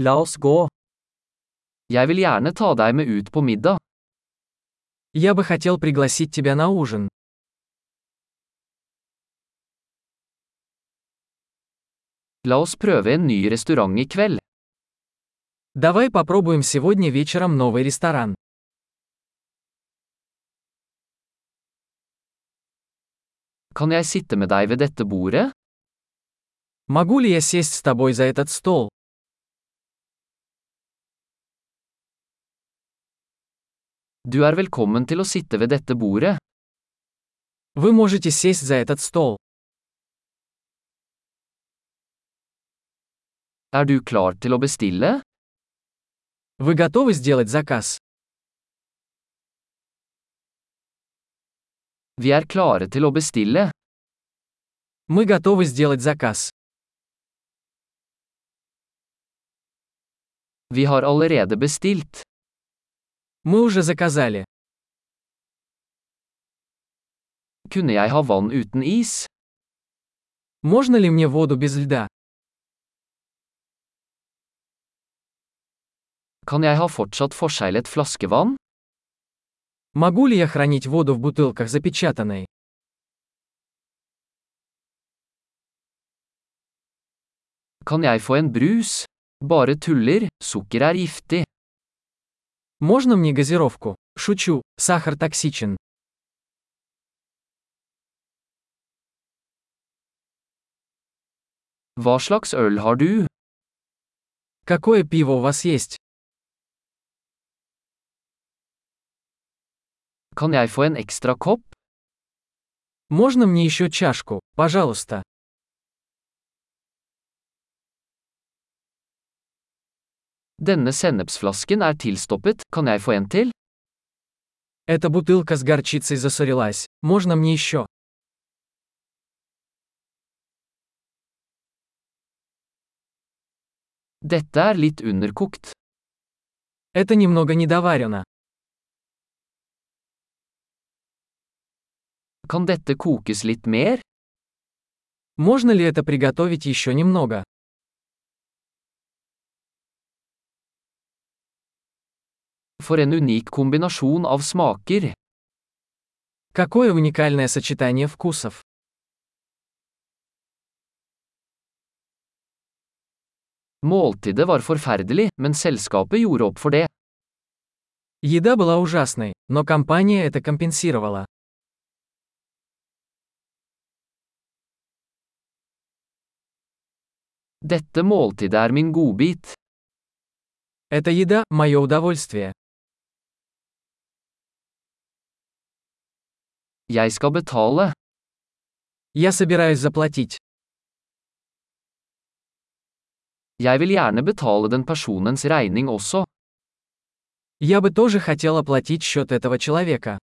La oss gå. Jeg vil gjerne ta deg med ut på middag. Я бы хотел пригласить тебя на ужин. La oss prøve en ny restaurant i kveld. Давай попробуем сегодня вечером новый ресторан. Kan jeg sitte med deg ved dette bordet? Могу ли я сесть с тобой за этот стол? Du er velkommen til å sitte ved dette bordet. Вы можете сесть за этот стол. Er du klar til å bestille? Вы готовы сделать заказ? Vi er klare til å bestille. Мы готовы сделать заказ. Vi har allerede bestilt. Мы уже заказали. Kunne jeg ha vann uten is? Можно ли мне воду без льда? Kan jeg ha fortsatt forseglet flaskevann? Могу ли я хранить воду в бутылках запечатанной? Kan jeg få en brus? Bare tuller, sukker er giftig. Можно мне газировку? Шучу, сахар токсичен. Hva slags øl har du? Какое пиво у вас есть? Kan jeg få en ekstra kopp? Можно мне еще чашку, пожалуйста? Denne sennepsflasken er tilstoppet, kan jeg få en til? Эта бутылка с горчицей засорилась. Можно мне еще? Dette er litt underkokt. Это немного недоварено. Kan dette kokes litt mer? Можно ли это приготовить еще немного? For en unik kombinasjon av smaker. Какое уникальное сочетание вкусов. Måltidet var forferdelig, men selskapet gjorde opp for det. Еда была ужасной, но компания это компенсировала. Dette måltidet er min godbit. Эта еда – мое удовольствие. Jeg skal betale. Я собираюсь заплатить. Jeg vil gjerne betale den personens regning også. Я бы тоже хотел оплатить счет этого человека.